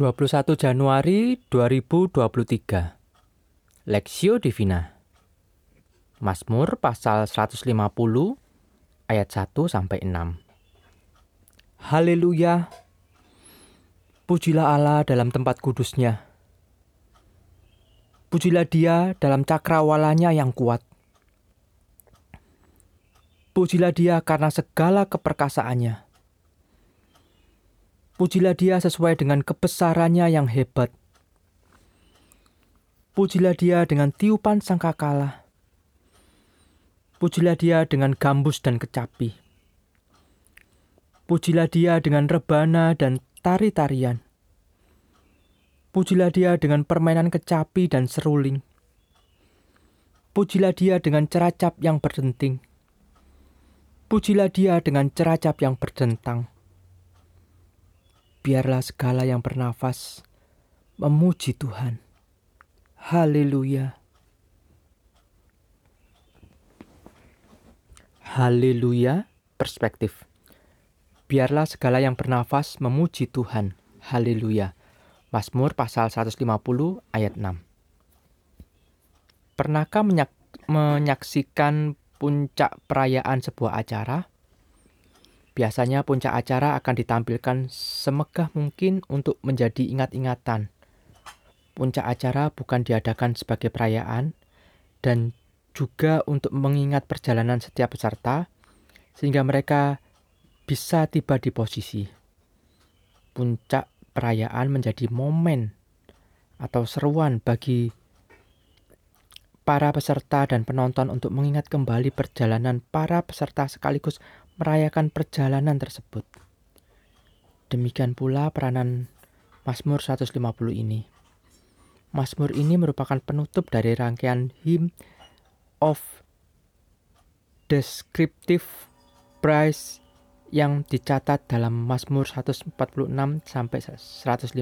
21 Januari 2023 Lexio Divina. Mazmur pasal 150 ayat 1 sampai 6 Haleluya. Pujilah Allah dalam tempat kudusnya. Pujilah dia dalam cakrawalanya yang kuat. Pujilah dia karena segala keperkasaannya Pujilah dia sesuai dengan kebesarannya yang hebat. Pujilah dia dengan tiupan sangkakala. Pujilah dia dengan gambus dan kecapi. Pujilah dia dengan rebana dan tari-tarian. Pujilah dia dengan permainan kecapi dan seruling. Pujilah dia dengan ceracap yang berdenting. Pujilah dia dengan ceracap yang berdentang biarlah segala yang bernafas memuji Tuhan. Haleluya. Haleluya, perspektif. Biarlah segala yang bernafas memuji Tuhan. Haleluya. Mazmur pasal 150 ayat 6. Pernahkah menyak menyaksikan puncak perayaan sebuah acara? Biasanya puncak acara akan ditampilkan semegah mungkin untuk menjadi ingat-ingatan. Puncak acara bukan diadakan sebagai perayaan dan juga untuk mengingat perjalanan setiap peserta sehingga mereka bisa tiba di posisi. Puncak perayaan menjadi momen atau seruan bagi para peserta dan penonton untuk mengingat kembali perjalanan para peserta sekaligus merayakan perjalanan tersebut. Demikian pula peranan Mazmur 150 ini. Mazmur ini merupakan penutup dari rangkaian hymn of descriptive praise yang dicatat dalam Mazmur 146 sampai 150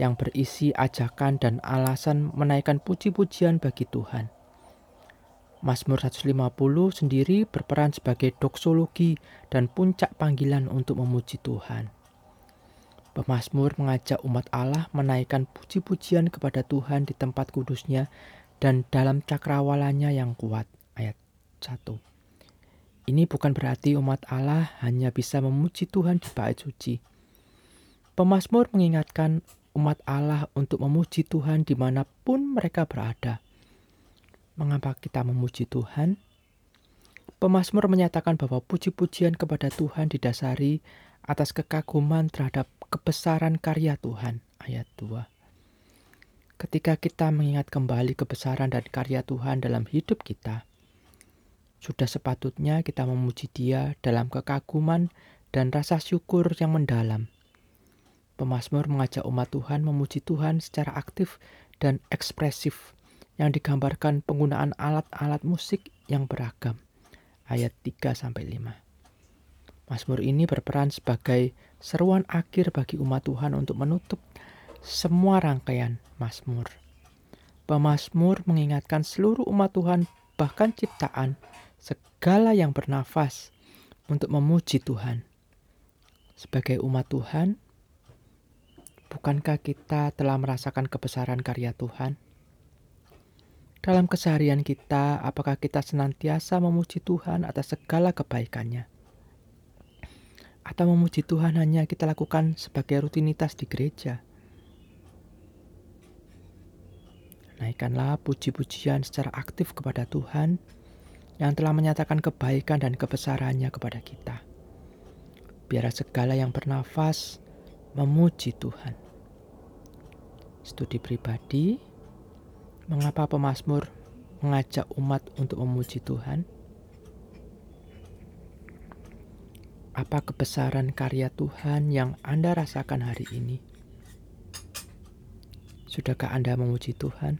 yang berisi ajakan dan alasan menaikkan puji-pujian bagi Tuhan. Mazmur 150 sendiri berperan sebagai doksologi dan puncak panggilan untuk memuji Tuhan. Pemazmur mengajak umat Allah menaikkan puji-pujian kepada Tuhan di tempat kudusnya dan dalam cakrawalanya yang kuat. Ayat 1. Ini bukan berarti umat Allah hanya bisa memuji Tuhan di bait suci. Pemazmur mengingatkan umat Allah untuk memuji Tuhan di mana pun mereka berada Mengapa kita memuji Tuhan? Pemasmur menyatakan bahwa puji-pujian kepada Tuhan didasari atas kekaguman terhadap kebesaran karya Tuhan. Ayat 2. Ketika kita mengingat kembali kebesaran dan karya Tuhan dalam hidup kita, sudah sepatutnya kita memuji Dia dalam kekaguman dan rasa syukur yang mendalam. Pemasmur mengajak umat Tuhan memuji Tuhan secara aktif dan ekspresif yang digambarkan penggunaan alat-alat musik yang beragam. Ayat 3 sampai 5. Mazmur ini berperan sebagai seruan akhir bagi umat Tuhan untuk menutup semua rangkaian Mazmur. Pemazmur mengingatkan seluruh umat Tuhan bahkan ciptaan segala yang bernafas untuk memuji Tuhan. Sebagai umat Tuhan, bukankah kita telah merasakan kebesaran karya Tuhan? Dalam keseharian kita, apakah kita senantiasa memuji Tuhan atas segala kebaikannya? Atau memuji Tuhan hanya kita lakukan sebagai rutinitas di gereja? Naikkanlah puji-pujian secara aktif kepada Tuhan yang telah menyatakan kebaikan dan kebesarannya kepada kita. Biar segala yang bernafas memuji Tuhan. Studi pribadi Mengapa pemazmur mengajak umat untuk memuji Tuhan? Apa kebesaran karya Tuhan yang Anda rasakan hari ini? Sudahkah Anda memuji Tuhan?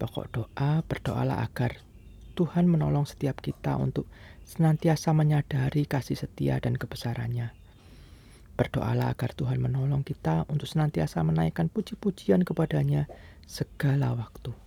Pokok doa, berdoalah agar Tuhan menolong setiap kita untuk senantiasa menyadari kasih setia dan kebesarannya Berdoalah agar Tuhan menolong kita untuk senantiasa menaikkan puji-pujian kepadanya segala waktu.